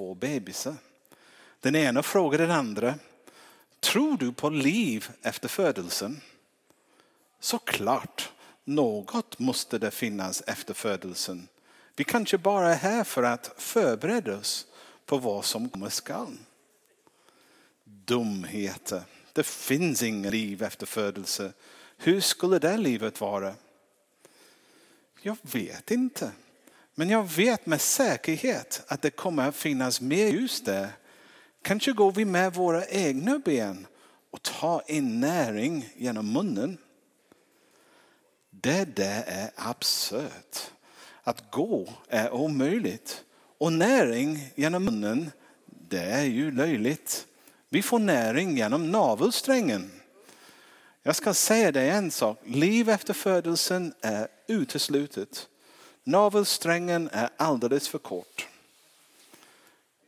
två bebisar. Den ena frågar den andra, tror du på liv efter födelsen? Såklart, något måste det finnas efter födelsen. Vi kanske bara är här för att förbereda oss på vad som kommer skall. Dumheter. Det finns inget liv efter födelse. Hur skulle det livet vara? Jag vet inte. Men jag vet med säkerhet att det kommer att finnas mer ljus där. Kanske går vi med våra egna ben och tar in näring genom munnen. Det där är absurt. Att gå är omöjligt. Och näring genom munnen, det är ju löjligt. Vi får näring genom navelsträngen. Jag ska säga dig en sak, liv efter födelsen är uteslutet. Navelsträngen är alldeles för kort.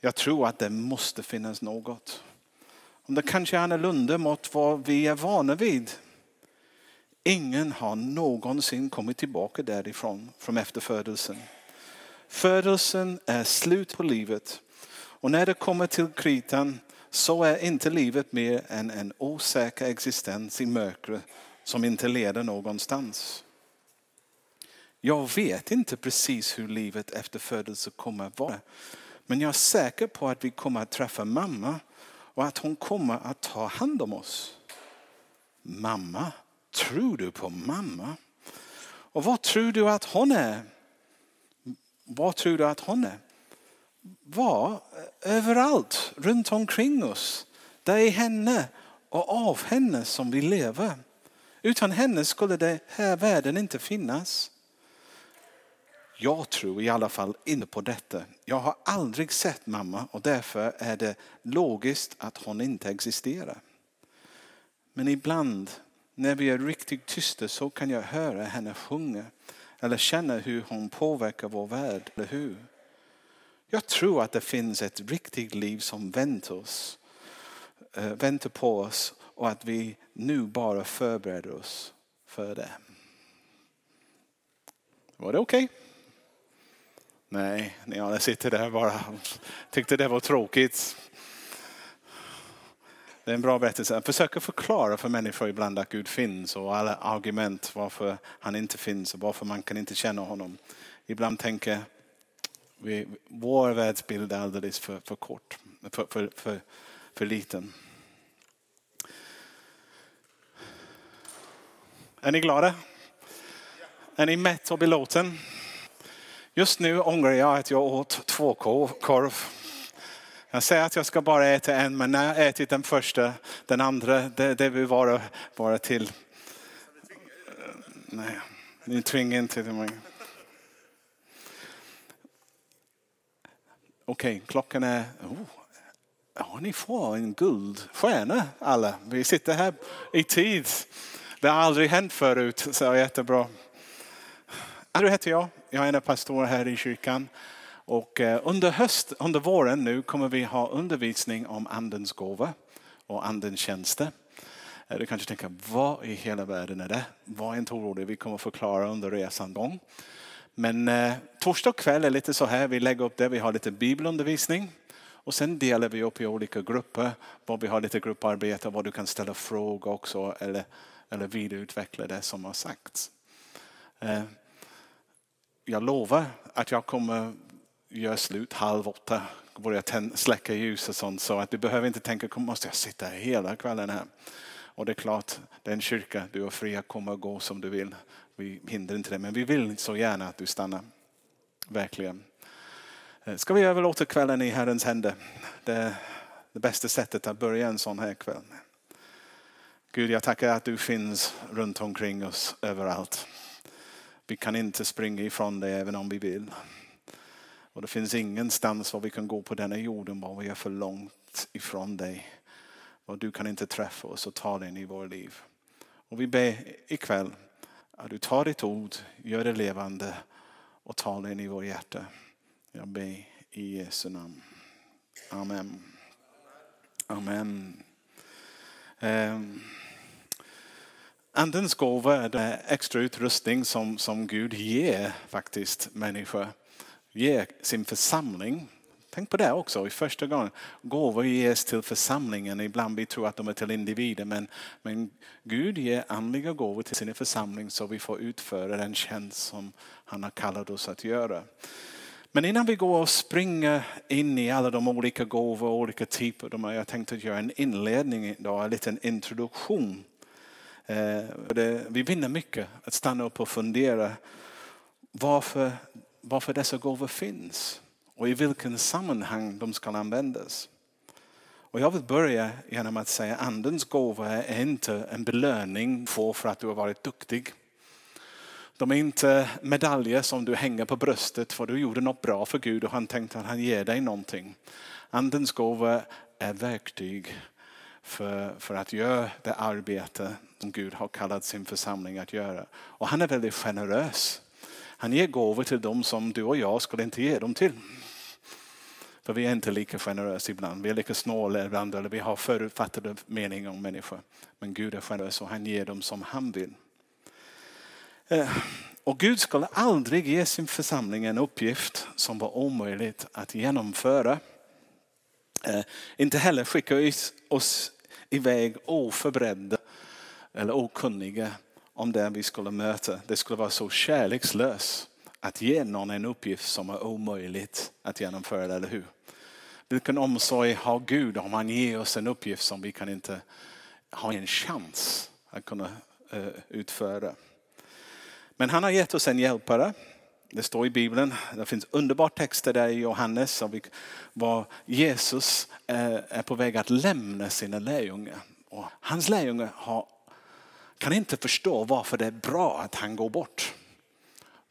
Jag tror att det måste finnas något. Om det kanske är annorlunda mot vad vi är vana vid. Ingen har någonsin kommit tillbaka därifrån, från efterfödelsen. Födelsen är slut på livet. Och när det kommer till kritan så är inte livet mer än en osäker existens i mörkret som inte leder någonstans. Jag vet inte precis hur livet efter födelse kommer att vara. Men jag är säker på att vi kommer att träffa mamma och att hon kommer att ta hand om oss. Mamma? Tror du på mamma? Och vad tror du att hon är? Vad tror du att hon är? Var överallt runt omkring oss. Det är henne och av henne som vi lever. Utan henne skulle den här världen inte finnas. Jag tror i alla fall inte på detta. Jag har aldrig sett mamma och därför är det logiskt att hon inte existerar. Men ibland när vi är riktigt tysta så kan jag höra henne sjunga eller känna hur hon påverkar vår värld, eller hur? Jag tror att det finns ett riktigt liv som väntar, oss, eh, väntar på oss och att vi nu bara förbereder oss för det. Var det okej? Okay? Nej, jag sitter där bara tyckte det var tråkigt. Det är en bra berättelse. Jag försöker förklara för människor ibland att Gud finns och alla argument varför han inte finns och varför man kan inte känna honom. Ibland tänker vi, vår världsbild är alldeles för, för kort, för, för, för, för liten. Är ni glada? Är ni mätt och belåten? Just nu ångrar jag att jag åt två korv. Jag säger att jag ska bara äta en, men när jag ätit den första, den andra, det, det vill vara, vara till. Eh, nej, ni tvingar inte mig. Okej, okay, klockan är... Oh, ja, ni får en guldstjärna alla. Vi sitter här i tid. Det har aldrig hänt förut, så jättebra. Andrew heter jag. Jag är en pastor här i kyrkan. Och eh, under, höst, under våren nu kommer vi ha undervisning om andens gåva och andens tjänster. Eh, du kanske tänker, vad i hela världen är det? Var inte orolig, vi kommer förklara under resan gång. Men eh, torsdag kväll är lite så här, vi lägger upp det, vi har lite bibelundervisning. Och sen delar vi upp i olika grupper, var vi har lite grupparbete, var du kan ställa frågor också eller, eller vidareutveckla det som har sagts. Eh, jag lovar att jag kommer göra slut halv åtta, börja släcka ljus och sånt. Så att du behöver inte tänka, måste jag sitta hela kvällen här? Och det är klart, det är en kyrka, du är fri att komma och gå som du vill. Vi hindrar inte det, men vi vill så gärna att du stannar. Verkligen. Eh, ska vi överlåta kvällen i Herrens händer? Det är det bästa sättet att börja en sån här kväll. Gud, jag tackar att du finns runt omkring oss överallt. Vi kan inte springa ifrån dig även om vi vill. Och det finns ingenstans var vi kan gå på denna jorden var vi är för långt ifrån dig. Och du kan inte träffa oss och ta dig in i våra liv. Och vi ber ikväll att du tar ditt ord, gör det levande och tar det in i vårt hjärta. Jag ber i Jesu namn. Amen. Amen. Um. Andens gåva är den extra utrustning som, som Gud ger faktiskt människor. Ger sin församling Tänk på det också i första gången. Gåvor ges till församlingen. Ibland vi tror att de är till individer men, men Gud ger andliga gåvor till sin församling så vi får utföra den tjänst som han har kallat oss att göra. Men innan vi går och springer in i alla de olika gåvor och olika typer, de har jag tänkt att göra en inledning idag, en liten introduktion. Eh, vi vinner mycket att stanna upp och fundera varför, varför dessa gåvor finns och i vilken sammanhang de ska användas. Och jag vill börja genom att säga att andens gåva är inte en belöning för att du har varit duktig. De är inte medaljer som du hänger på bröstet för du gjorde något bra för Gud och han tänkte att han ger dig någonting. Andens gåva är verktyg för, för att göra det arbete som Gud har kallat sin församling att göra. Och han är väldigt generös. Han ger gåvor till dem som du och jag skulle inte ge dem till. För vi är inte lika generösa ibland. Vi är lika snåla ibland eller vi har förutfattade meningar om människor. Men Gud är generös och han ger dem som han vill. Eh, och Gud skulle aldrig ge sin församling en uppgift som var omöjligt att genomföra. Eh, inte heller skicka oss iväg oförberedda eller okunniga om det vi skulle möta. Det skulle vara så kärlekslöst att ge någon en uppgift som är omöjligt att genomföra, eller hur? Vilken omsorg har Gud om han ger oss en uppgift som vi kan inte ha en chans att kunna eh, utföra. Men han har gett oss en hjälpare. Det står i Bibeln, det finns underbara texter där i Johannes var Jesus eh, är på väg att lämna sina lärjungar. Och hans lärjungar har, kan inte förstå varför det är bra att han går bort.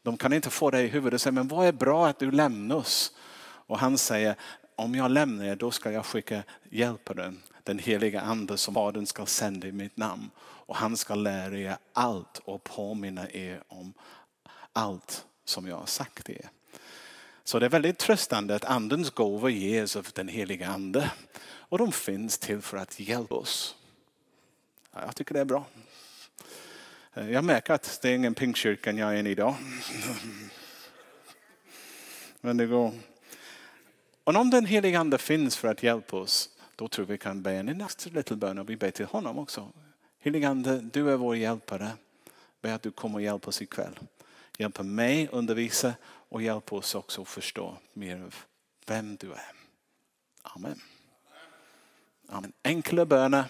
De kan inte få det i huvudet och säga, men vad är bra att du lämnar oss? Och han säger, om jag lämnar er då ska jag skicka hjälparen, den heliga ande som Fadern ska sända i mitt namn. Och han ska lära er allt och påminna er om allt som jag har sagt er. Så det är väldigt tröstande att andens gåvor ges av den heliga ande. Och de finns till för att hjälpa oss. Jag tycker det är bra. Jag märker att det är ingen pingstkyrkan jag är i idag. Men det går. Och om den heliga ande finns för att hjälpa oss, då tror vi kan be en nästa liten bön och vi ber till honom också. Helige ande, du är vår hjälpare. Be att du kommer och hjälper oss ikväll. Hjälpa mig undervisa och hjälpa oss också att förstå mer av vem du är. Amen. Amen. Enkla böner,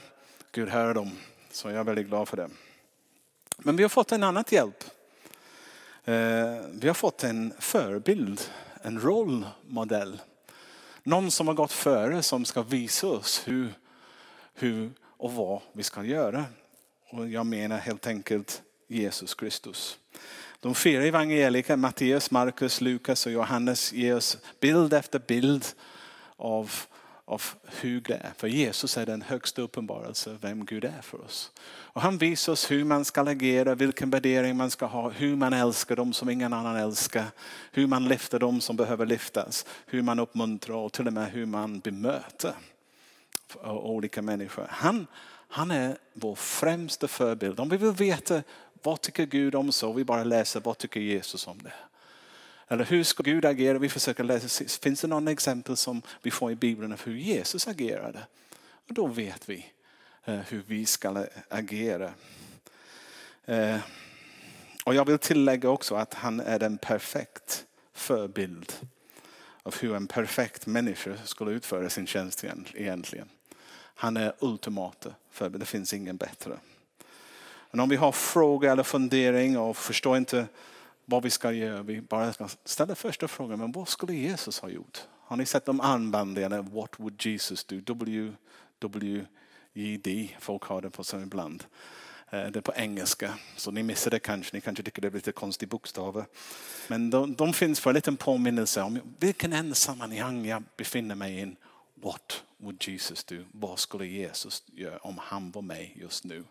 Gud hör dem. Så jag är väldigt glad för det. Men vi har fått en annan hjälp. Eh, vi har fått en förebild, en rollmodell. Någon som har gått före som ska visa oss hur, hur och vad vi ska göra. Och jag menar helt enkelt Jesus Kristus. De fyra evangelierna, Matteus, Markus, Lukas och Johannes ger oss bild efter bild av av hur det är. För Jesus är den högsta uppenbarelse vem Gud är för oss. Och han visar oss hur man ska agera, vilken värdering man ska ha, hur man älskar dem som ingen annan älskar, hur man lyfter dem som behöver lyftas, hur man uppmuntrar och till och med hur man bemöter olika människor. Han, han är vår främsta förebild. Om vi vill veta vad tycker Gud om så, vi bara läser vad tycker Jesus om det. Eller hur ska Gud agera? Vi försöker läsa, finns det någon exempel som vi får i Bibeln av hur Jesus agerade? Och då vet vi eh, hur vi ska agera. Eh, och jag vill tillägga också att han är den perfekt förebild av hur en perfekt människa skulle utföra sin tjänst egentligen. Han är ultimata förebild, det finns ingen bättre. Men om vi har frågor eller fundering och förstår inte vad vi ska göra. Vi bara ska ställa första frågan, men vad skulle Jesus ha gjort? Har ni sett de armbanden? What would Jesus do? WWJD, folk har det på sig ibland. Eh, det är på engelska, så ni missar det kanske. Ni kanske tycker det är lite konstiga bokstäver. Men de, de finns för en liten påminnelse om vilken enda sammanhang jag befinner mig i. What would Jesus do? Vad skulle Jesus göra om han var med just nu?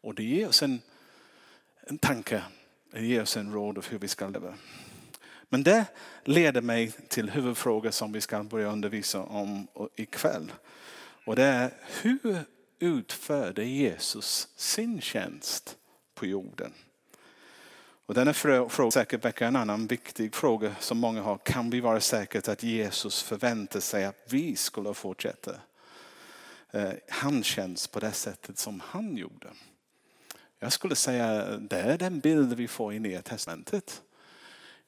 Och det ger oss en, en tanke det ger oss en råd av hur vi ska leva. Men det leder mig till huvudfrågan som vi ska börja undervisa om ikväll. Och det är hur utförde Jesus sin tjänst på jorden? Och denna fråga säkert väcker en annan viktig fråga som många har. Kan vi vara säkra att Jesus förväntar sig att vi skulle fortsätta eh, han tjänst på det sättet som han gjorde? Jag skulle säga det är den bild vi får i Nya Testamentet.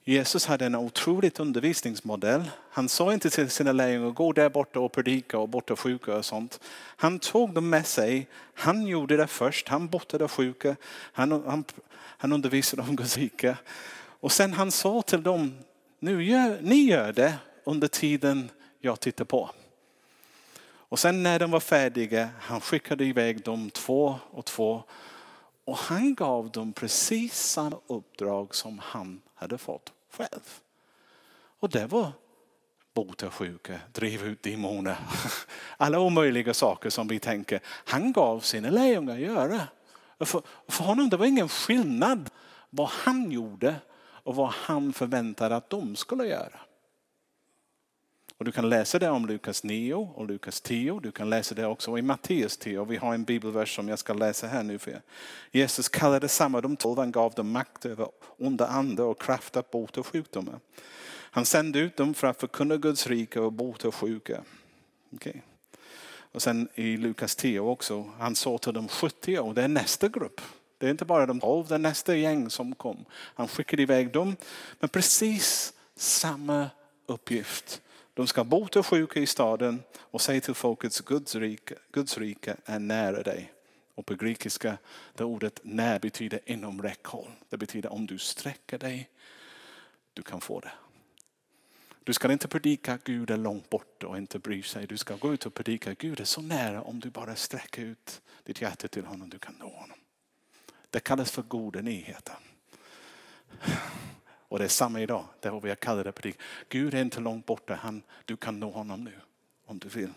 Jesus hade en otroligt undervisningsmodell. Han sa inte till sina lärjungar, gå där borta och predika och borta sjuka och sånt. Han tog dem med sig. Han gjorde det först. Han botade sjuka. Han, han, han undervisade om Guds rike. Och sen han sa till dem, nu gör, ni gör det under tiden jag tittar på. Och sen när de var färdiga, han skickade iväg dem två och två. Och han gav dem precis samma uppdrag som han hade fått själv. Och det var bota sjuka, driva ut demoner. Alla omöjliga saker som vi tänker. Han gav sina lärjungar att göra. För, för honom det var ingen skillnad vad han gjorde och vad han förväntade att de skulle göra. Och du kan läsa det om Lukas 9 och Lukas 10. Du kan läsa det också i Matteus 10. Vi har en bibelvers som jag ska läsa här nu för er. Jesus kallade samman de tolv. Han gav dem makt över onda andar och kraft att bota sjukdomar. Han sände ut dem för att förkunna Guds rike och bota sjuka. Okay. Och sen i Lukas 10 också, han sa till de 70 och det är nästa grupp. Det är inte bara de 12, det är nästa gäng som kom. Han skickade iväg dem med precis samma uppgift. De ska bota sjuka i staden och säga till folket Guds rike, Guds rike är nära dig. Och på grekiska det ordet när betyder inom räckhåll. Det betyder om du sträcker dig, du kan få det. Du ska inte predika att Gud är långt borta och inte bry sig. Du ska gå ut och predika att Gud är så nära om du bara sträcker ut ditt hjärta till honom. Du kan nå honom. Det kallas för goda nyheter. Och det är samma idag. Det är vad vi har kallat det predik. Gud är inte långt borta. Han, du kan nå honom nu om du vill.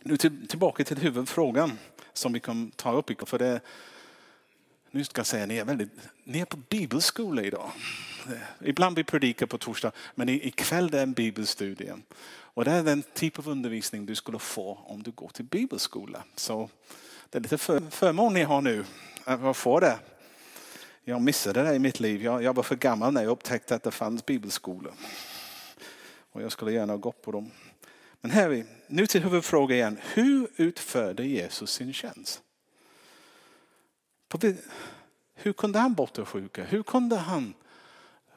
Nu till, tillbaka till huvudfrågan som vi kan ta upp. För det, nu ska jag säga, ni är, väldigt, ni är på bibelskola idag. Ibland vi predikar på torsdag, men ikväll det är en bibelstudie. Och det är den typ av undervisning du skulle få om du går till bibelskola. Så det är lite för, förmån ni har nu att få det. Jag missade det i mitt liv. Jag, jag var för gammal när jag upptäckte att det fanns bibelskolor. Och jag skulle gärna ha gått på dem. Men här är vi. Nu till huvudfrågan igen. Hur utförde Jesus sin tjänst? Hur kunde han bota sjuka? Hur kunde han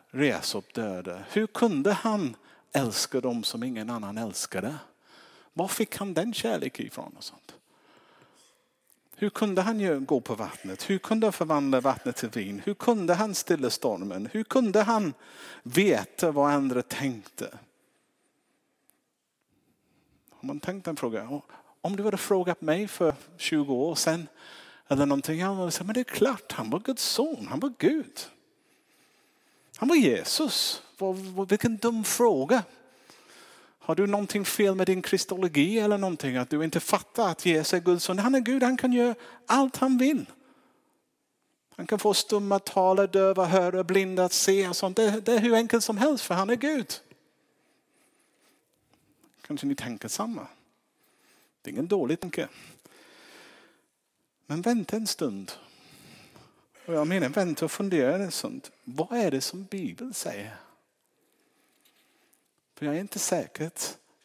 resa upp döda? Hur kunde han älska dem som ingen annan älskade? Var fick han den kärleken ifrån? Och sånt? Hur kunde han gå på vattnet? Hur kunde han förvandla vattnet till vin? Hur kunde han stilla stormen? Hur kunde han veta vad andra tänkte? Har man tänkt en fråga? Om du hade frågat mig för 20 år sedan eller någonting annat, men det är klart, han var Guds son, han var Gud. Han var Jesus. Vilken dum fråga. Har du någonting fel med din kristologi eller någonting? Att du inte fattar att Jesus är Guds son. Han är Gud, han kan göra allt han vill. Han kan få stumma tala, döva höra, blinda att se. Och sånt. Det, det är hur enkelt som helst för han är Gud. Kanske ni tänker samma. Det är ingen dålig tanke. Men vänta en stund. Och jag menar vänta och fundera en stund. Vad är det som Bibeln säger? För jag är inte säker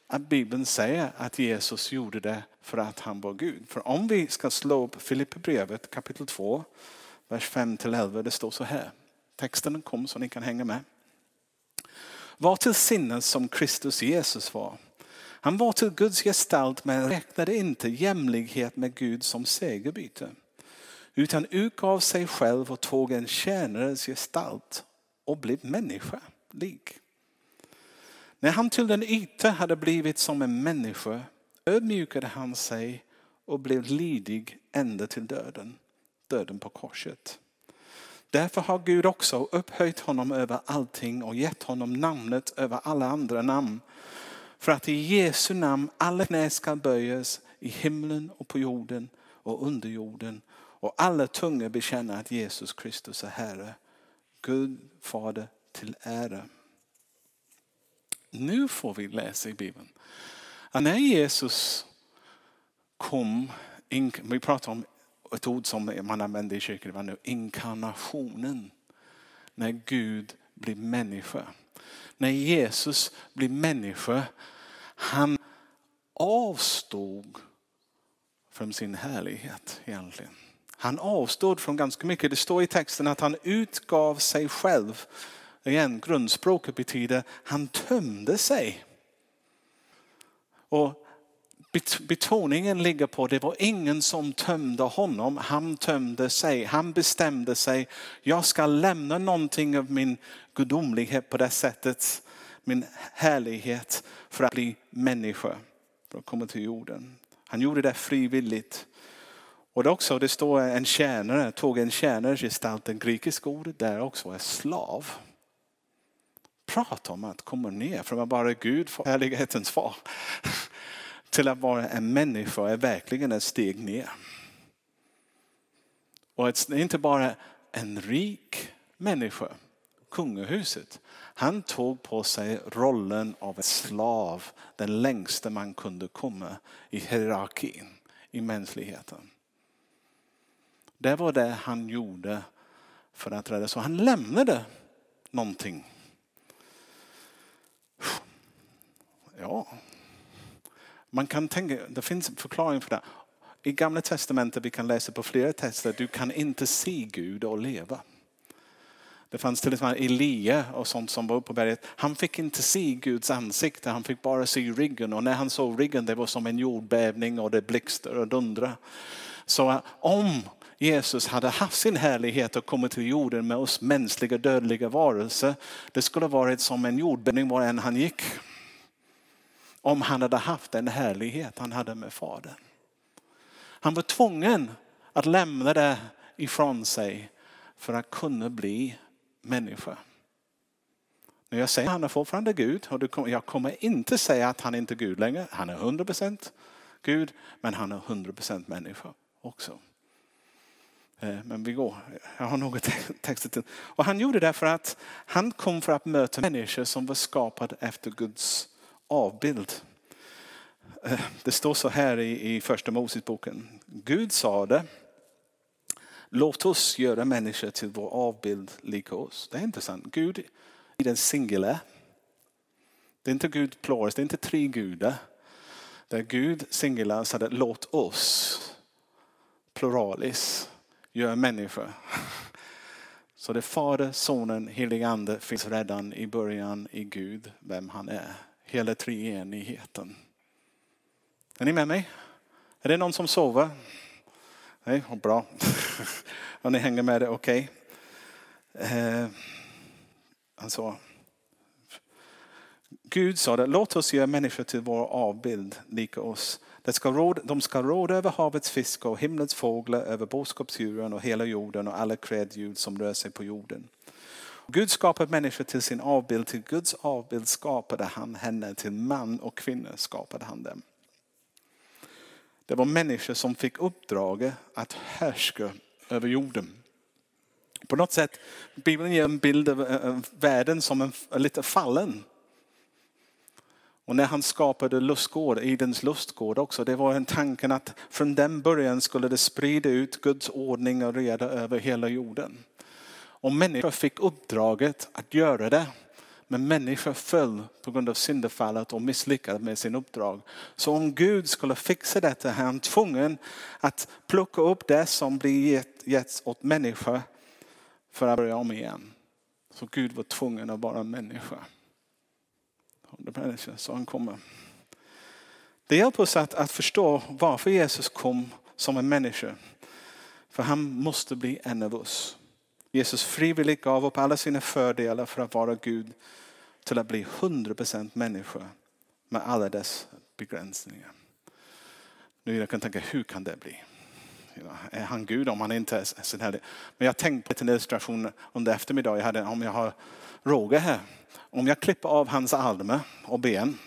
att Bibeln säger att Jesus gjorde det för att han var Gud. För om vi ska slå upp Filipperbrevet kapitel 2, vers 5-11, det står så här. Texten kom så ni kan hänga med. Var till sinnes som Kristus Jesus var. Han var till Guds gestalt men räknade inte jämlikhet med Gud som segerbyte. Utan utgav sig själv och tog en tjänares gestalt och blev människa lik. När han till den yta hade blivit som en människa ödmjukade han sig och blev lydig ända till döden, döden på korset. Därför har Gud också upphöjt honom över allting och gett honom namnet över alla andra namn. För att i Jesu namn alla knä ska böjas i himlen och på jorden och under jorden och alla tungor bekänna att Jesus Kristus är Herre. Gud Fader till ära. Nu får vi läsa i Bibeln. Att när Jesus kom, vi pratar om ett ord som man använder i kyrkan var nu inkarnationen. När Gud blir människa. När Jesus blir människa, han avstod från sin härlighet egentligen. Han avstod från ganska mycket. Det står i texten att han utgav sig själv. Igen, grundspråket betyder han tömde sig. Och betoningen ligger på det var ingen som tömde honom, han tömde sig. Han bestämde sig, jag ska lämna någonting av min gudomlighet på det sättet, min härlighet för att bli människa, för att komma till jorden. Han gjorde det frivilligt. Och det, också, det står en tjänare, tog en tjänare gestalt, det grekiska ordet där också är slav. Prata om att komma ner från att vara Gud, härlighetens far, till att vara en människa är verkligen ett steg ner. Och det är inte bara en rik människa, kungahuset. Han tog på sig rollen av en slav, den längsta man kunde komma i hierarkin i mänskligheten. Det var det han gjorde för att rädda. Så han lämnade någonting. Ja, man kan tänka, det finns en förklaring för det. I gamla testamentet, vi kan läsa på flera texter, du kan inte se Gud och leva. Det fanns till exempel Elia och sånt som var uppe på berget. Han fick inte se Guds ansikte, han fick bara se ryggen. Och när han såg ryggen det var som en jordbävning och det blixtrade och dundrade. Så om Jesus hade haft sin härlighet och kommit till jorden med oss mänskliga dödliga varelser. Det skulle varit som en jordbävning var än han gick. Om han hade haft den härlighet han hade med Fadern. Han var tvungen att lämna det ifrån sig för att kunna bli människa. När jag säger att han är fortfarande Gud, och jag kommer inte säga att han inte är Gud längre. Han är 100% Gud, men han är 100% människa också. Eh, men vi går, jag har något text till. Och han gjorde det för att han kom för att möta människor som var skapade efter Guds avbild. Eh, det står så här i, i första Moseboken. Gud sa det. Låt oss göra människor till vår avbild lika oss. Det är intressant. Gud i den singulär. Det är inte Gud pluralis, det är inte tre gudar. Det är Gud singulär sa det låt oss pluralis göra människor. Så det är Fader, Sonen, helig Ande finns redan i början i Gud, vem han är. Hela treenigheten. Är ni med mig? Är det någon som sover? Nej, bra. Om ni hänger med det, okej. Okay. Eh, alltså. Gud sa det, låt oss göra människor till vår avbild, lika oss. De ska, råda, de ska råda över havets fisk och himlens fåglar, över boskapsdjuren och hela jorden och alla kräldjur som rör sig på jorden. Gud skapade människor till sin avbild, till Guds avbild skapade han henne, till man och kvinna skapade han dem. Det var människor som fick uppdraget att härska över jorden. På något sätt, Bibeln ger en bild av eh, eh, världen som en, lite fallen. Och när han skapade lustgård, Edens lustgård också, det var en tanken att från den början skulle det sprida ut Guds ordning och reda över hela jorden. Och människor fick uppdraget att göra det. Men människor föll på grund av syndafallet och misslyckades med sin uppdrag. Så om Gud skulle fixa detta är han tvungen att plocka upp det som blir getts åt människor för att börja om igen. Så Gud var tvungen att vara människa så han kommer. Det hjälper oss att, att förstå varför Jesus kom som en människa. För han måste bli en av oss. Jesus frivilligt gav upp alla sina fördelar för att vara Gud till att bli 100% människa med alla dess begränsningar. Nu jag kan tänka, hur kan det bli? Är han Gud om han inte är sån här? Men jag tänkte på en illustration under eftermiddagen. Jag hade, om jag har Roger här. Om jag klipper av hans armar och ben.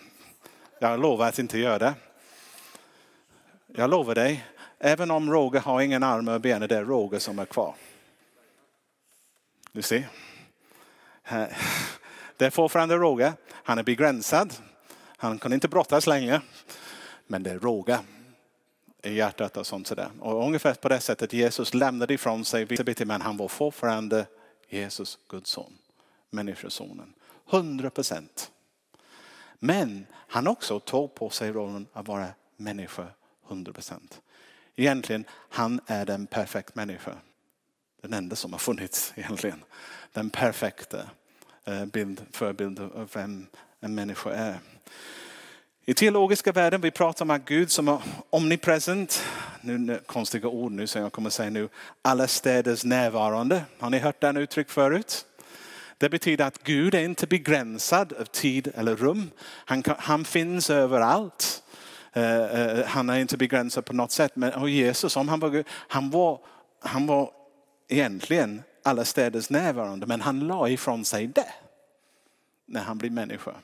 Jag lovar att inte göra det. Jag lovar dig, även om Roger har ingen armar och ben, är det Roger som är kvar. Du ser. Det är fortfarande råga. Han är begränsad. Han kan inte brottas längre. Men det är råga i hjärtat och sånt sådär. Och ungefär på det sättet Jesus lämnade ifrån sig vissa bitar men han var fortfarande Jesus, Guds son, människosonen. 100 procent. Men han också tog på sig rollen att vara människa 100 procent. Egentligen, han är den perfekta människa. Den enda som har funnits egentligen. Den perfekta eh, bild, förebild av vem en människa är. I teologiska världen vi pratar om att Gud som är omnipresent, nu konstiga ord nu som jag kommer säga nu, alla städers närvarande. Har ni hört den uttryck förut? Det betyder att Gud är inte begränsad av tid eller rum. Han, han finns överallt. Uh, han är inte begränsad på något sätt. Men och Jesus, om han, var, han, var, han var egentligen alla städers närvarande men han la ifrån sig det när han blev människa.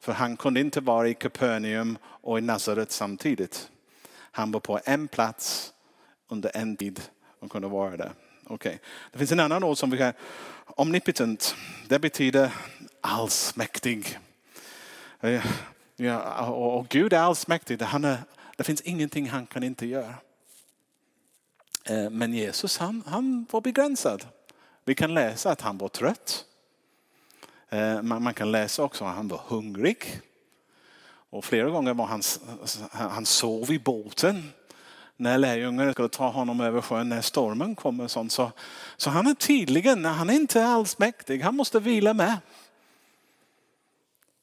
För han kunde inte vara i Kapernaum och i Nazaret samtidigt. Han var på en plats under en tid och kunde vara där. Okay. Det finns en annan ord som vi kan, omnipotent, det betyder allsmäktig. Eh, ja, och Gud är allsmäktig, han är, det finns ingenting han kan inte göra. Eh, men Jesus han, han var begränsad. Vi kan läsa att han var trött. Eh, man kan läsa också att han var hungrig. Och flera gånger var han, han sov i båten när lärjungarna skulle ta honom över sjön när stormen kommer. Sånt. Så, så han är tydligen, han är inte alls mäktig, han måste vila med.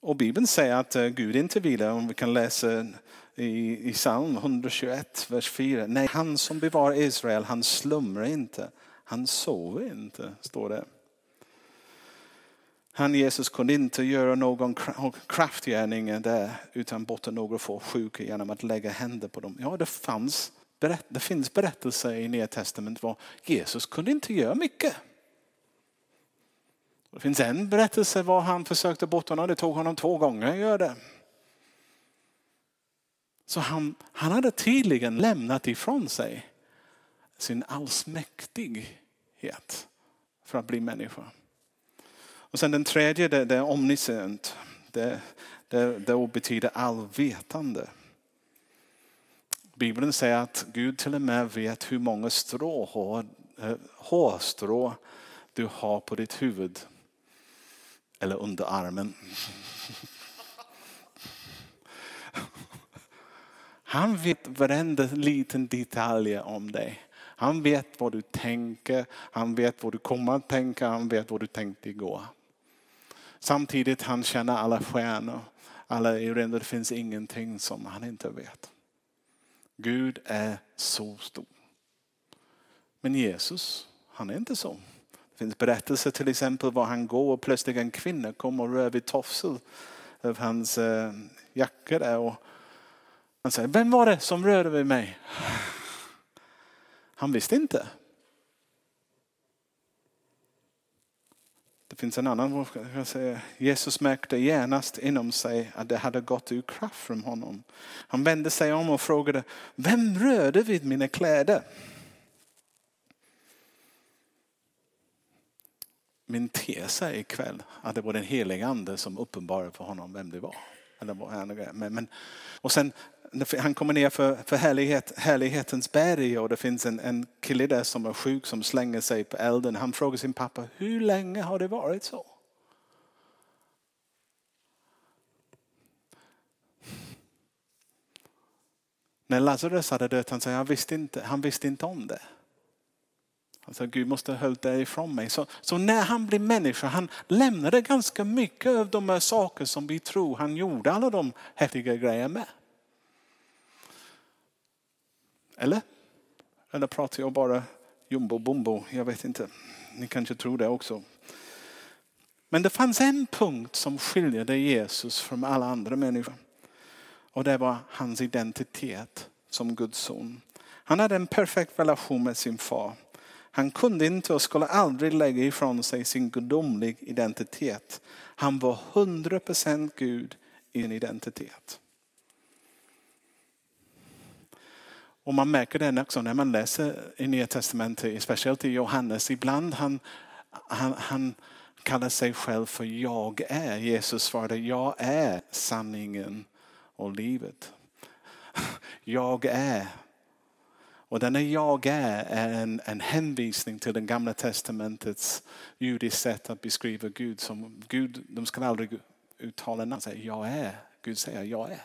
Och Bibeln säger att eh, Gud inte vilar, om vi kan läsa i, i psalm 121, vers 4. Nej, han som bevarar Israel, han slumrar inte, han sover inte, står det. Han Jesus kunde inte göra någon kraftgärning där utan botta några få sjuka genom att lägga händer på dem. Ja, det, fanns, det finns berättelser i Nya Testamentet var Jesus kunde inte göra mycket. Det finns en berättelse var han försökte borta honom. Det tog honom två gånger att göra det. Så han, han hade tydligen lämnat ifrån sig sin allsmäktighet för att bli människa. Och sen den tredje, det, det är omniscient. Det, det, det betyder allvetande. Bibeln säger att Gud till och med vet hur många stråhår, eh, hårstrå du har på ditt huvud. Eller under armen. Han vet varenda liten detalj om dig. Han vet vad du tänker, han vet vad du kommer att tänka, han vet vad du tänkte igår. Samtidigt han känner alla stjärnor, alla rymden. Det finns ingenting som han inte vet. Gud är så stor. Men Jesus, han är inte så. Det finns berättelser till exempel var han går och plötsligt en kvinna kommer och rör vid tofsel av hans eh, jacka där. Och han säger, vem var det som rörde vid mig? Han visste inte. Det finns en annan, jag säga, Jesus märkte genast inom sig att det hade gått ur kraft från honom. Han vände sig om och frågade, vem rörde vid mina kläder? Min tes är ikväll att det var den helige ande som uppenbarade för honom vem det var. Men, och sen han kommer ner för, för härlighet, härlighetens berg och det finns en, en kille där som är sjuk som slänger sig på elden. Han frågar sin pappa, hur länge har det varit så? När Lazarus hade dött, han sa, han visste inte, han visste inte om det. Han sa, Gud måste ha hållit det ifrån mig. Så, så när han blev människa, han lämnade ganska mycket av de här saker som vi tror han gjorde alla de häftiga grejerna med. Eller? Eller pratar jag bara jumbo bumbo? Jag vet inte. Ni kanske tror det också. Men det fanns en punkt som skiljer Jesus från alla andra människor. Och det var hans identitet som Guds son. Han hade en perfekt relation med sin far. Han kunde inte och skulle aldrig lägga ifrån sig sin gudomliga identitet. Han var 100% Gud i en identitet. Och man märker det också när man läser i Nya Testamentet, speciellt i Johannes. Ibland han, han, han kallar sig själv för jag är. Jesus svarade, jag är sanningen och livet. Jag är Och denna jag är är en, en hänvisning till den gamla testamentets judiska sätt att beskriva Gud. Som Gud de ska aldrig uttala namn, jag är. Gud säger jag är.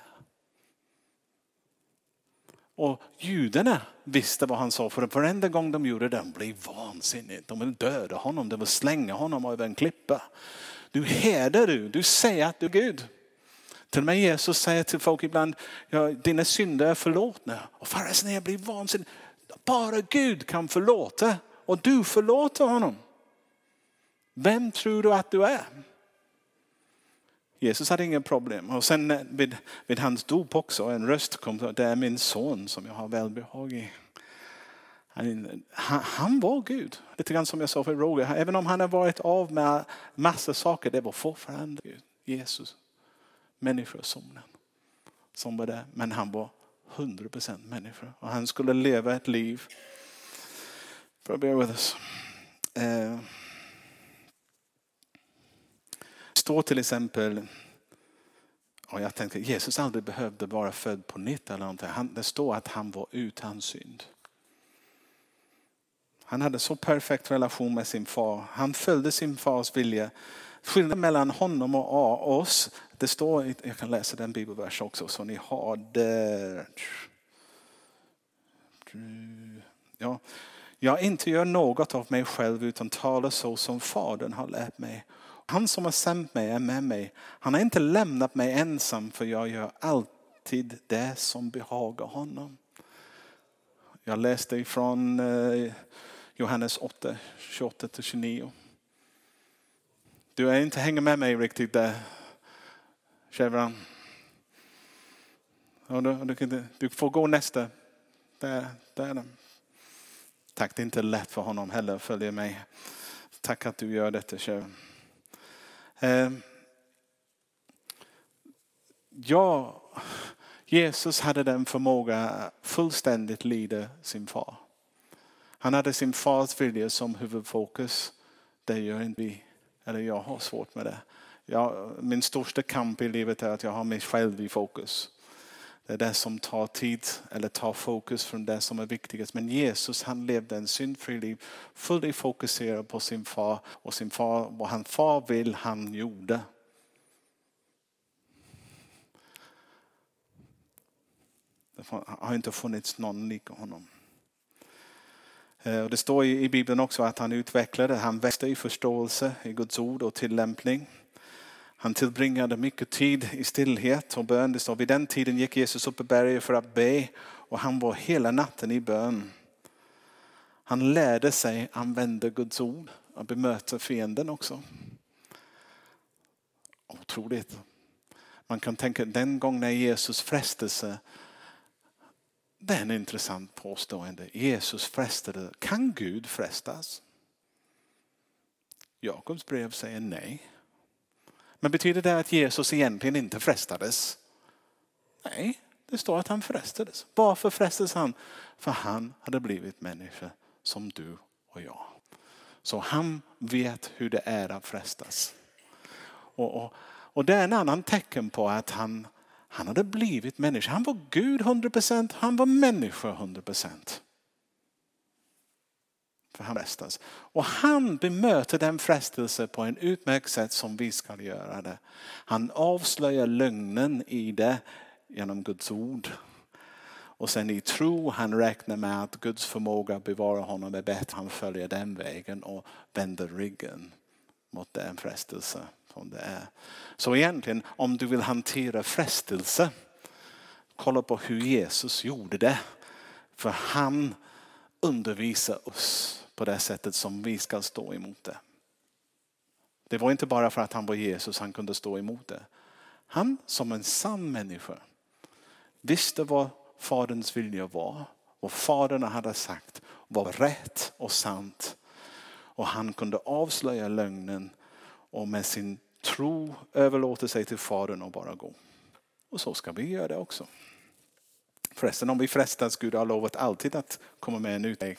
Och judarna visste vad han sa för varenda gång de gjorde det, de blev vansinnigt. De ville döda honom, de ville slänga honom över en klippa. Du hedrar du, du säger att du är Gud. Till och med Jesus säger till folk ibland, ja, dina synder är förlåtna. Och fariséerna blir vansinniga. Bara Gud kan förlåta och du förlåter honom. Vem tror du att du är? Jesus hade inga problem. Och sen eh, vid, vid hans dop också, en röst kom, det är min son som jag har välbehag i. Han, han, var Gud, lite grann som jag sa för Roger. Även om han har varit av med massa saker, det var fortfarande Gud. Jesus, människosonen som var där. Men han var 100% människa. Och han skulle leva ett liv. For bear with us. Uh, står till exempel, och jag tänkte Jesus aldrig behövde vara född på nytt eller någonting. Han, det står att han var utan synd. Han hade så perfekt relation med sin far. Han följde sin fars vilja. Skillnaden mellan honom och oss, det står, jag kan läsa den bibelversen också så ni har det. Ja. Jag inte gör något av mig själv utan talar så som Fadern har lärt mig. Han som har sänt mig är med mig. Han har inte lämnat mig ensam för jag gör alltid det som behagar honom. Jag läste ifrån eh, Johannes 8, 28-29. Du är inte hänger med mig riktigt där, Chevron. Du, du, får gå nästa. Där, där. Tack, det är inte lätt för honom heller att följa mig. Tack att du gör detta, Chevron. Ehm, ja, Jesus hade den förmåga att fullständigt lyda sin far. Han hade sin fars vilja som huvudfokus. Det gör inte vi. Eller jag har svårt med det. Jag, min största kamp i livet är att jag har mig själv i fokus. Det är det som tar tid eller tar fokus från det som är viktigast. Men Jesus han levde en syndfri liv, fullt fokuserad på sin far och sin far, vad han far vill han gjorde. Det har inte funnits någon lik honom. Eh, det står i Bibeln också att han utvecklade, han växte i förståelse i Guds ord och tillämpning. Han tillbringade mycket tid i stillhet och bön. Det står, vid den tiden gick Jesus upp i berget för att be och han var hela natten i bön. Han lärde sig använda Guds ord och bemöta fienden också. Otroligt. Man kan tänka den gång när Jesus frestelse det är en intressant påstående. Jesus frestade. Kan Gud frestas? Jakobs brev säger nej. Men betyder det att Jesus egentligen inte frestades? Nej, det står att han frestades. Varför frestades han? För han hade blivit människa som du och jag. Så han vet hur det är att frestas. Och, och, och det är en annan tecken på att han han hade blivit människa. Han var Gud 100%, han var människa 100%. För han frestas. Och han bemöter den frestelse på en utmärkt sätt som vi ska göra det. Han avslöjar lögnen i det genom Guds ord. Och sen i tro, han räknar med att Guds förmåga att bevara honom är bättre. Han följer den vägen och vänder ryggen mot den frestelse som det är. Så egentligen om du vill hantera frestelse, kolla på hur Jesus gjorde det. För han undervisar oss på det sättet som vi ska stå emot det. Det var inte bara för att han var Jesus han kunde stå emot det. Han som en sann människa visste vad faderns vilja var. Och fadern hade sagt var rätt och sant. Och han kunde avslöja lögnen och med sin tro överlåta sig till Fadern och bara gå. Och så ska vi göra det också. Förresten om vi frestas, Gud har lovat alltid att komma med en utväg.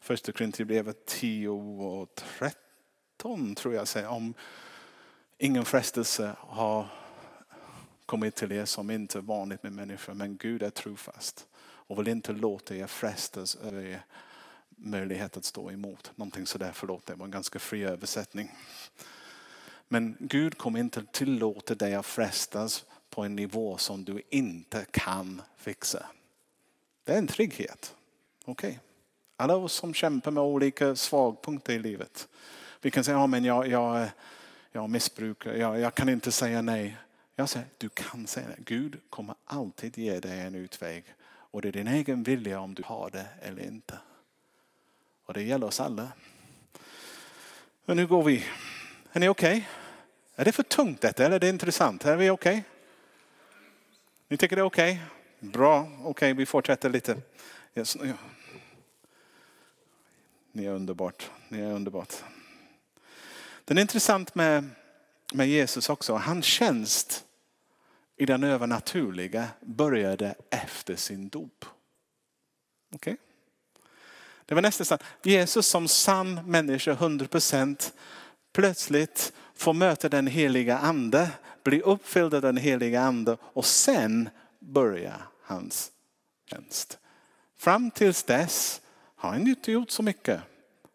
Första Korinthierbrevet 10 och 13 tror jag säger om ingen frestelse har kommit till er som inte är vanligt med människor. Men Gud är trofast och vill inte låta er frestas över er möjlighet att stå emot. Någonting sådär, förlåt det var en ganska fri översättning. Men Gud kommer inte tillåta dig att frestas på en nivå som du inte kan fixa. Det är en trygghet. Okej. Okay. Alla oss som kämpar med olika svagpunkter i livet. Vi kan säga, ja men jag, jag, jag missbrukar, jag, jag kan inte säga nej. Jag säger, du kan säga nej. Gud kommer alltid ge dig en utväg. Och det är din egen vilja om du har det eller inte. Och det gäller oss alla. Men nu går vi. Är ni okej? Okay? Är det för tungt detta eller är det intressant? Är vi okej? Okay? Ni tycker det är okej? Okay? Bra, okej okay, vi fortsätter lite. Ni är underbart. Ni är underbart. Det är intressant med, med Jesus också. Hans tjänst i den övernaturliga började efter sin dop. Okej? Okay? Det var nästan Jesus som sann människa, 100% plötsligt får möta den heliga ande, Blir uppfylld av den heliga ande och sen börjar hans tjänst. Fram tills dess han har inte gjort så mycket.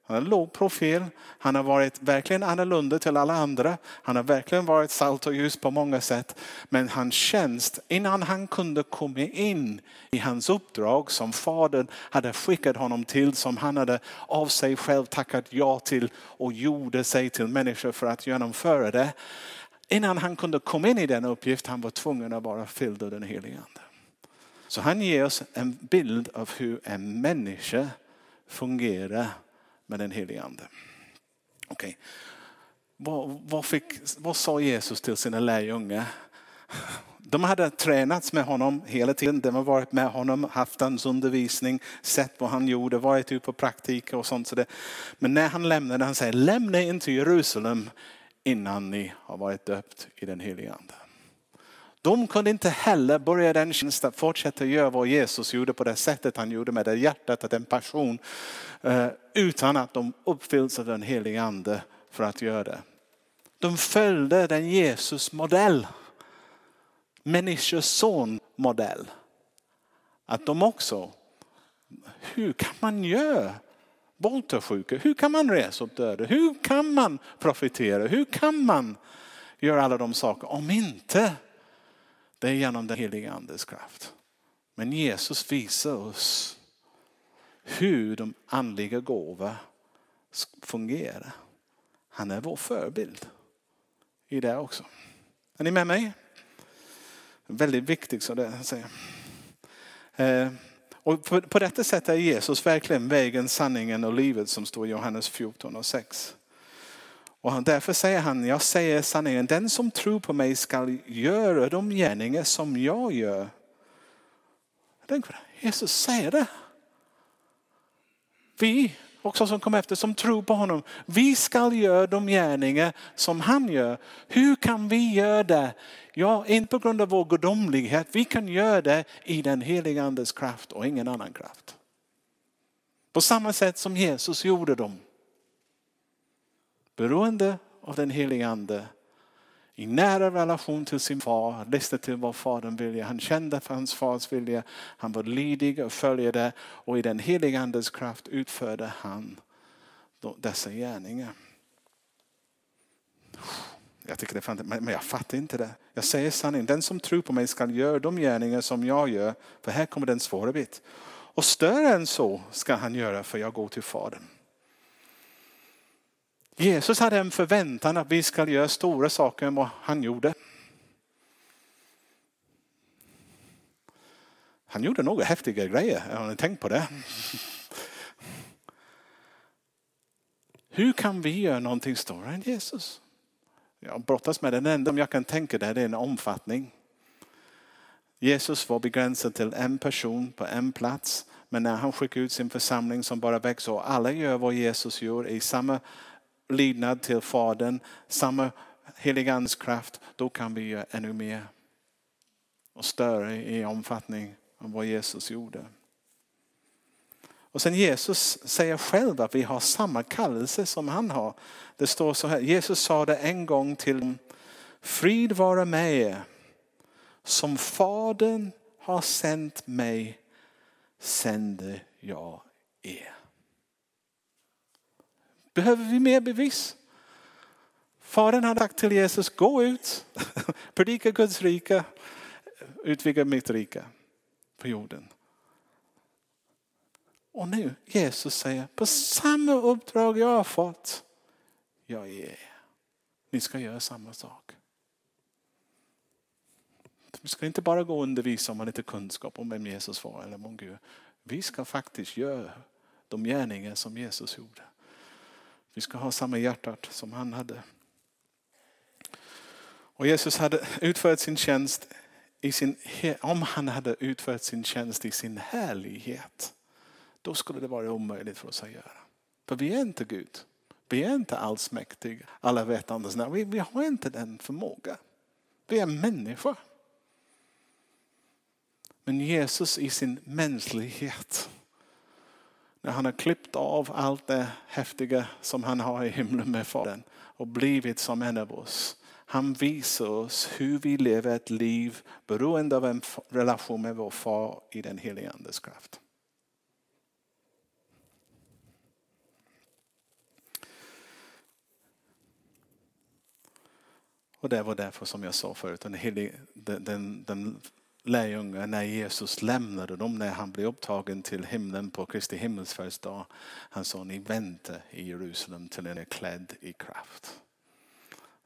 Han har låg profil. Han har varit verkligen annorlunda till alla andra. Han har verkligen varit salt och ljus på många sätt. Men hans tjänst, innan han kunde komma in i hans uppdrag som fadern hade skickat honom till, som han hade av sig själv tackat ja till och gjorde sig till människa för att genomföra det. Innan han kunde komma in i den uppgift han var tvungen att vara fylld av den helige Ande. Så han ger oss en bild av hur en människa fungera med den helige Ande. Okay. Vad, vad, fick, vad sa Jesus till sina lärjungar? De hade tränats med honom hela tiden. De har varit med honom, haft hans undervisning, sett vad han gjorde, varit ute på praktik och sånt. Men när han lämnade, han säger lämna inte Jerusalem innan ni har varit döpt i den helige Ande. De kunde inte heller börja den tjänsten, fortsätta göra vad Jesus gjorde på det sättet han gjorde med det hjärtat, den passion, eh, utan att de uppfylls av den helige ande för att göra det. De följde den Jesus modell, människors son modell. Att de också, hur kan man göra bota? Hur kan man resa upp döda? Hur kan man profitera? Hur kan man göra alla de saker om inte det är genom den heliga andes kraft. Men Jesus visar oss hur de andliga gåvorna fungerar. Han är vår förebild i det också. Är ni med mig? Väldigt viktigt så det säger. Eh, och på, på detta sätt är Jesus verkligen vägen, sanningen och livet som står i Johannes 14 och 6. Och därför säger han, jag säger sanningen, den som tror på mig ska göra de gärningar som jag gör. Tänk på det. Jesus säger det. Vi också som kommer efter, som tror på honom. Vi ska göra de gärningar som han gör. Hur kan vi göra det? Ja, inte på grund av vår gudomlighet. Vi kan göra det i den heliga andes kraft och ingen annan kraft. På samma sätt som Jesus gjorde dem beroende av den helige ande i nära relation till sin far, lyssnade till vad fadern ville. Han kände för hans fars vilja. Han var lydig och följde det och i den helige andes kraft utförde han dessa gärningar. Jag tycker det är fantastiskt, men jag fattar inte det. Jag säger sanningen, den som tror på mig ska göra de gärningar som jag gör. För här kommer den svåra bit. Och större än så ska han göra för jag går till Fadern. Jesus hade en förväntan att vi ska göra stora saker än vad han gjorde. Han gjorde några häftiga grejer, har ni tänkt på det? Hur kan vi göra någonting större än Jesus? Jag brottas med den enda jag kan tänka det är en omfattning. Jesus var begränsad till en person på en plats. Men när han skickade ut sin församling som bara växer och alla gör vad Jesus gör i samma lydnad till Fadern, samma heligans kraft, då kan vi göra ännu mer. Och större i omfattning än vad Jesus gjorde. Och sen Jesus säger själv att vi har samma kallelse som han har. Det står så här, Jesus sa det en gång till Frid vara med er. Som Fadern har sänt mig sänder jag er. Behöver vi mer bevis? Fadern har sagt till Jesus, gå ut, predika Guds rike, utvidga mitt rike på jorden. Och nu Jesus säger, på samma uppdrag jag har fått, jag är Ni ska göra samma sak. Vi ska inte bara gå och undervisa om man lite kunskap om vem Jesus var eller om Gud. Vi ska faktiskt göra de gärningar som Jesus gjorde. Vi ska ha samma hjärtat som han hade. Och Jesus hade utfört sin tjänst i sin, om han hade utfört sin tjänst i sin härlighet. Då skulle det vara omöjligt för oss att göra. För vi är inte Gud. Vi är inte allsmäktig. alla vetande. Vi, vi har inte den förmågan. Vi är människor. Men Jesus i sin mänsklighet, när han har klippt av allt det häftiga som han har i himlen med Fadern och blivit som en av oss. Han visar oss hur vi lever ett liv beroende av en relation med vår far i den heliga andes kraft. Och det var därför som jag sa förut, den, den, den, den lärjungar när Jesus lämnade dem, när han blev upptagen till himlen på Kristi himmelsfärdsdag. Han sa, ni väntar i Jerusalem till ni är klädd i kraft.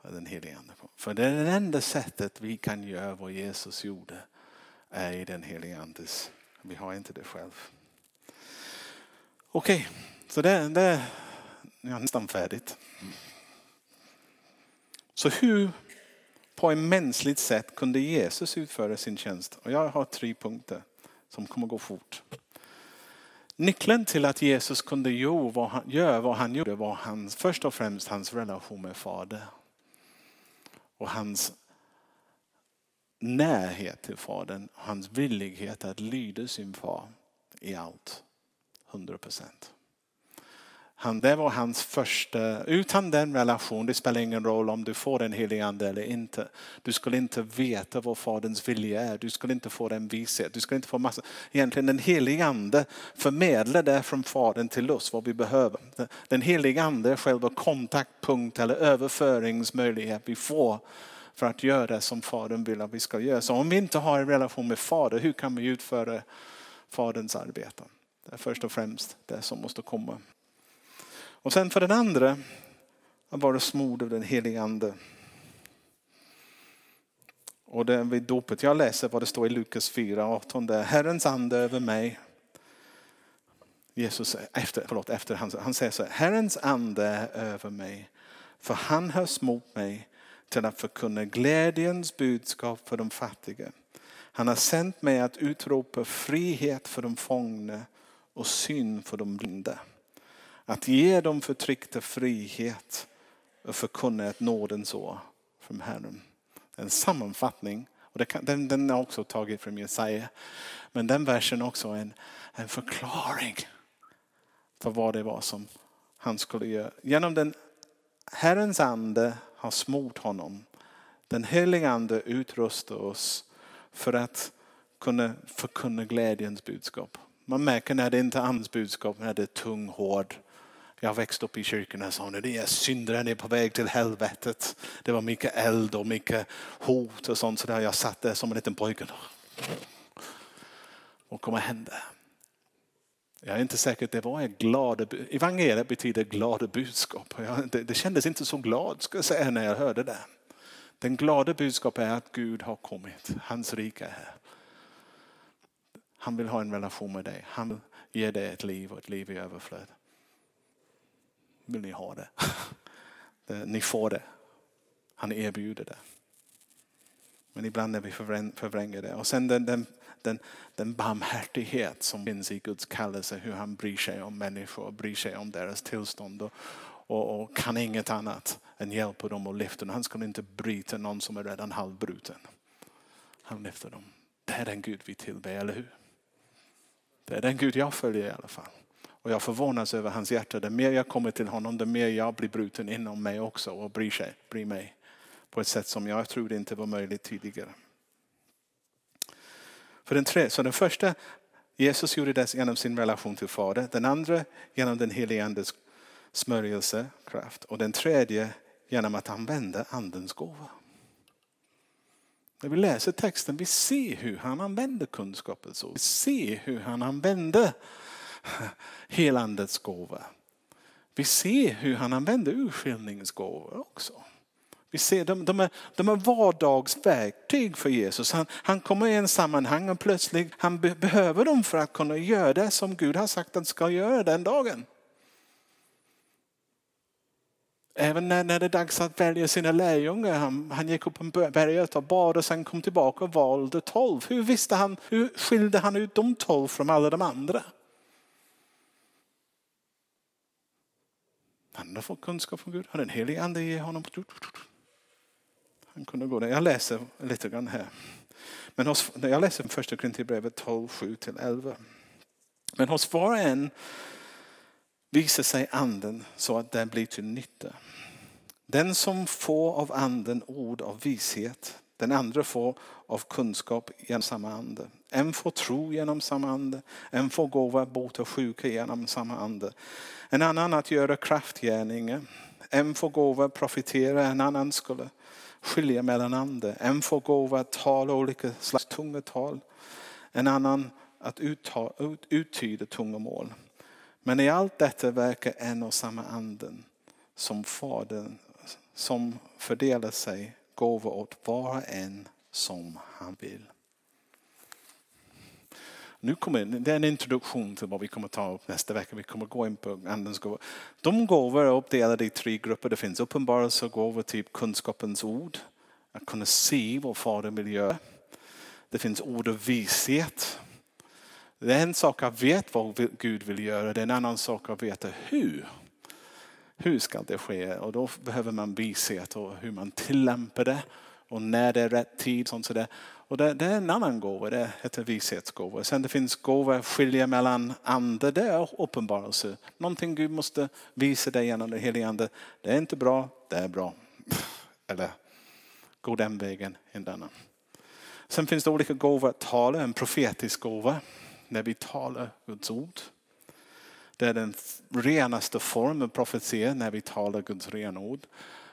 Den helige Ande. För det är det enda sättet vi kan göra vad Jesus gjorde är i den helige Andes. Vi har inte det själv. Okej, okay, så det, det är nästan färdigt. Så hur på ett mänskligt sätt kunde Jesus utföra sin tjänst. Och jag har tre punkter som kommer gå fort. Nyckeln till att Jesus kunde göra vad han, göra vad han gjorde var hans, först och främst hans relation med Fader. Och hans närhet till Fadern, hans villighet att lyda sin far i allt. 100 procent. Han, det var hans första, utan den relationen, det spelar ingen roll om du får en helig ande eller inte. Du skulle inte veta vad faderns vilja är, du skulle inte få den vishet, du skulle inte få massa. Egentligen den helige ande förmedlar det från fadern till oss vad vi behöver. Den helige ande är själva kontaktpunkt eller överföringsmöjlighet vi får för att göra det som fadern vill att vi ska göra. Så om vi inte har en relation med Fadern, hur kan vi utföra faderns arbete? Det är först och främst det som måste komma. Och sen för den andra att vara smord av den helige ande. Och det vid dopet, jag läser vad det står i Lukas 4, 18. Där, Herrens ande över mig. Jesus efter, förlåt, efter han, han säger så här, Herrens ande är över mig. För han har smort mig till att förkunna glädjens budskap för de fattiga. Han har sänt mig att utropa frihet för de fångna och syn för de blinda att ge de förtryckta frihet och förkunna ett nådens år från Herren. En sammanfattning. Och kan, den, den är också taget från Jesaja. Men den versen är också en, en förklaring för vad det var som han skulle göra. Genom den Herrens ande har smort honom. Den heliga ande utrustar oss för att kunna förkunna glädjens budskap. Man märker när det inte är andens budskap, när det är tung, hård jag växte upp i kyrkan och sa ni är syndare, ni är på väg till helvetet. Det var mycket eld och mycket hot och sånt. Så där jag satt där som en liten pojke. Vad kommer hända? Jag är inte säker att det var en glad, evangeliet betyder glada budskap. Det, det kändes inte så glad ska jag säga när jag hörde det. Den glada budskapet är att Gud har kommit. Hans rike är här. Han vill ha en relation med dig. Han ger dig ett liv och ett liv i överflöd vill ni ha det. Eh, ni får det. Han erbjuder det. Men ibland när vi förvränger det. Och sen den, den, den, den barmhärtighet som finns i Guds kallelse. Hur han bryr sig om människor, bryr sig om deras tillstånd. Och, och, och kan inget annat än hjälpa dem och lyfta dem. Han skulle inte bryta någon som är redan halvbruten. Han lyfter dem. Det är den Gud vi tillber, eller hur? Det är den Gud jag följer i alla fall. Och jag förvånas över hans hjärta. Det mer jag kommer till honom, det mer jag blir bruten inom mig också och bryr, sig, bryr mig på ett sätt som jag trodde inte var möjligt tidigare. För den tre, så den första, Jesus gjorde det genom sin relation till Fader. Den andra genom den helige Andes smörjelsekraft. Och den tredje genom att använda Andens gåva. När vi läser texten vi ser hur han använder kunskapen. Så. Vi ser hur han använder helandets gåva. Vi ser hur han använder urskiljningsgåvor också. Vi ser de, de, är, de är vardagsverktyg för Jesus. Han, han kommer i en sammanhang och plötsligt han be, behöver dem för att kunna göra det som Gud har sagt att han ska göra den dagen. Även när, när det är dags att välja sina lärjungar. Han, han gick upp på berget och bad och sen kom tillbaka och valde tolv. Hur visste han, hur skilde han ut de tolv från alla de andra? Han hade fått kunskap från Gud. Han hade en helig ande i honom. Han kunde gå där. Jag läser lite grann här. Men hos, jag läser första Korinthierbrevet 12, 7-11. Men hos var och en visar sig anden så att den blir till nytta. Den som får av anden ord av vishet, den andra får av kunskap genom samma ande. En får tro genom samma ande, en får gåva att bota sjuka genom samma ande. En annan att göra kraftgärningar, en får gåva att profitera, en annan skulle skilja mellan ande. En får gåva att tala olika slags tungotal, en annan att uttyda tungomål. Men i allt detta verkar en och samma anden som Fadern som fördelar sig gåvor åt var och en som han vill. Nu kommer, det är en introduktion till vad vi kommer ta upp nästa vecka. Vi kommer gå in på andens gåvor. De gåvor är uppdelade i tre grupper. Det finns uppenbarelsegåvor, typ kunskapens ord. Att kunna se vad Fadern vill göra. Det finns ord och vishet. Det är en sak att veta vad Gud vill göra, det är en annan sak att veta hur. Hur ska det ske? Och då behöver man vishet och hur man tillämpar det och när det är rätt tid. Sånt sådär. Och det, det, är en annan gåva, det heter vishetsgåva. Sen det finns gåva skilja mellan ande, det är uppenbarelse. Någonting Gud måste visa dig genom den helige ande. Det är inte bra, det är bra. Eller gå den vägen, en annan. Sen finns det olika gåvor att tala, en profetisk gåva när vi talar Guds ord. Det är den renaste formen profetia när vi talar Guds rena ord.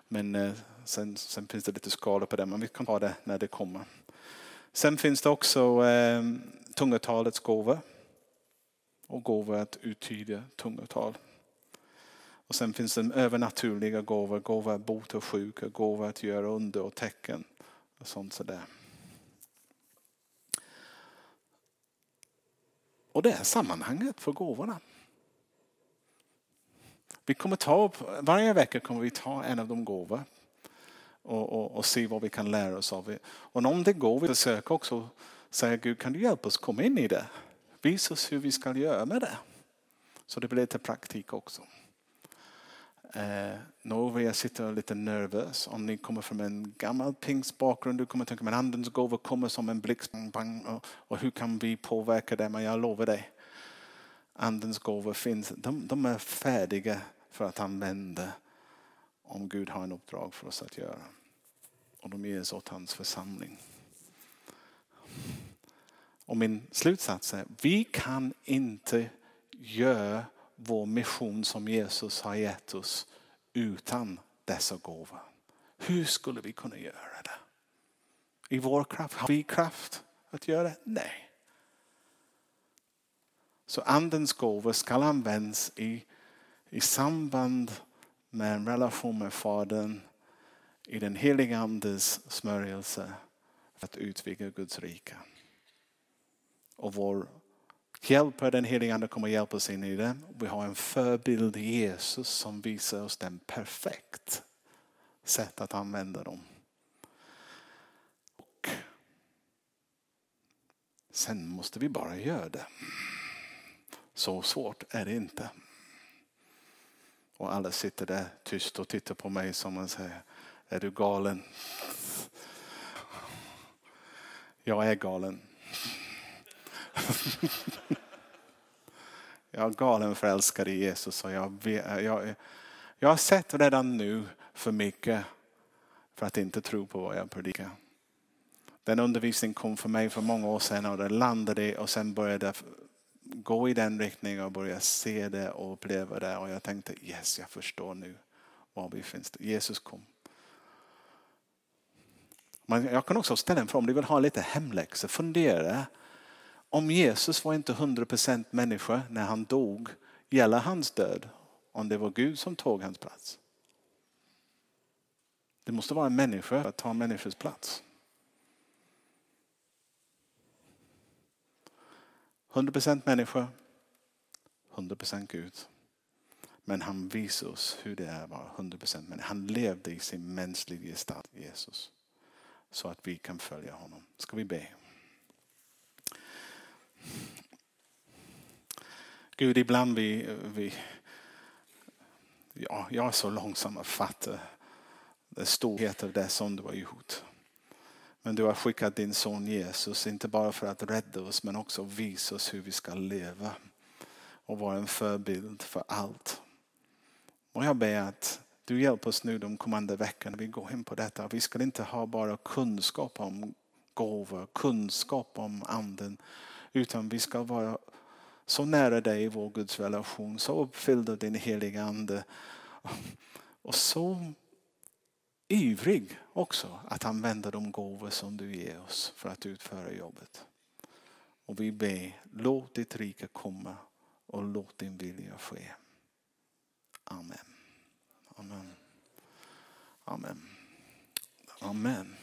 Men eh, sen, sen, finns det lite skalor på det, men vi kan ta det när det kommer. Sen finns det också eh, tungotalets gåva och gåva att uttyda tungotal. Och sen finns det övernaturliga gåvor, gåva att bota sjuka, gåva att göra under och tecken och sånt sådär. Och det är sammanhanget för gåvorna. Vi kommer ta upp, varje vecka kommer vi ta en av de gåvor och, och, och, se vad vi kan lära oss av det. Och om det går vi försöker också säga Gud kan du hjälpa oss komma in i det? Visa oss hur vi ska göra med det. Så det blir lite praktik också. Eh, Några jag sitter lite nervös. Om ni kommer från en gammal pingstbakgrund, du kommer tänka men andens gåvor kommer som en blixt. Och, och hur kan vi påverka det? Men jag lovar dig, andens gåvor finns. De, de är färdiga för att använda om Gud har en uppdrag för oss att göra. Och de ges åt hans församling. Och min slutsats är, vi kan inte göra vår mission som Jesus har gett oss utan dessa gåvor. Hur skulle vi kunna göra det? I vår kraft? Har vi kraft att göra det? Nej. Så andens gåvor ska användas i, i samband med en relation med Fadern i den heliga Andes smörjelse för att utvidga Guds rike. Och vår Hjälper den helige Ande kommer hjälpa oss in i det. Vi har en förebild i Jesus som visar oss den perfekt sätt att använda dem. Och sen måste vi bara göra det. Så svårt är det inte. Och alla sitter där tyst och tittar på mig som man säger, är du galen? Jag är galen. jag är galen förälskad i Jesus och jag, jag, jag har sett redan nu för mycket för att inte tro på vad jag predikar. Den undervisningen kom för mig för många år sedan och det landade och sen började gå i den riktningen och börja se det och uppleva det. Och jag tänkte yes, jag förstår nu var vi finns. Jesus kom. Men jag kan också ställa en fråga om du vill ha lite hemläxa. Fundera om Jesus var inte 100% människa när han dog. Gäller hans död om det var Gud som tog hans plats? Det måste vara en människa att ta människors plats. 100% människa, 100% Gud. Men han visar oss hur det är att vara 100% människa. Han levde i sin mänskliga gestalt, Jesus. Så att vi kan följa honom. Ska vi be? Gud, ibland vi, vi ja, jag är så långsam att fatta den storhet av det som du har gjort. Men du har skickat din son Jesus, inte bara för att rädda oss men också visa oss hur vi ska leva och vara en förebild för allt. Och jag ber att du hjälper oss nu de kommande veckorna. Vi går in på detta. Vi ska inte ha bara kunskap om gåvor, kunskap om anden. Utan vi ska vara så nära dig i vår Guds relation, så uppfylld av din heliga ande. Och så ivrig också att använda de gåvor som du ger oss för att utföra jobbet. Och vi ber, låt ditt rike komma och låt din vilja ske. Amen. Amen. Amen. Amen.